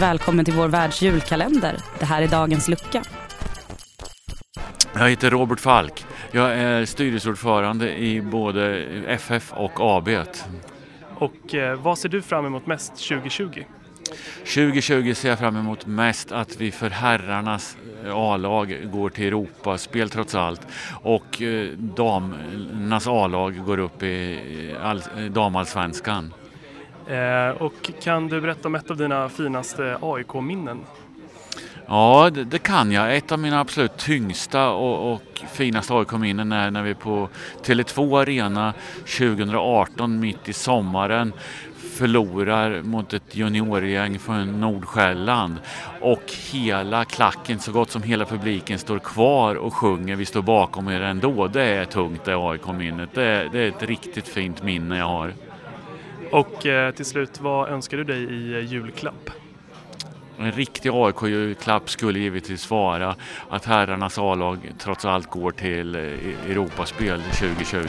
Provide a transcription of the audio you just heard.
Välkommen till vår världsjulkalender. Det här är dagens lucka. Jag heter Robert Falk. Jag är styrelseordförande i både FF och AB. Och eh, vad ser du fram emot mest 2020? 2020 ser jag fram emot mest att vi för herrarnas eh, A-lag går till Europaspel trots allt och eh, damernas A-lag går upp i all, damallsvenskan. Eh, och kan du berätta om ett av dina finaste AIK-minnen? Ja, det, det, kan jag. Ett av mina absolut tyngsta och, och finaste AIK-minnen är när vi på Tele2 Arena 2018 mitt i sommaren förlorar mot ett juniorgäng från Nordsjälland och hela klacken, så gott som hela publiken står kvar och sjunger Vi står bakom er ändå. Det är tungt det AIK-minnet. Det, det är ett riktigt fint minne jag har. Och eh, till slut, vad önskar du dig i eh, julklapp? En riktig AIK-julklapp skulle givetvis vara att herrarnas A-lag trots allt går till eh, Europaspel 2020.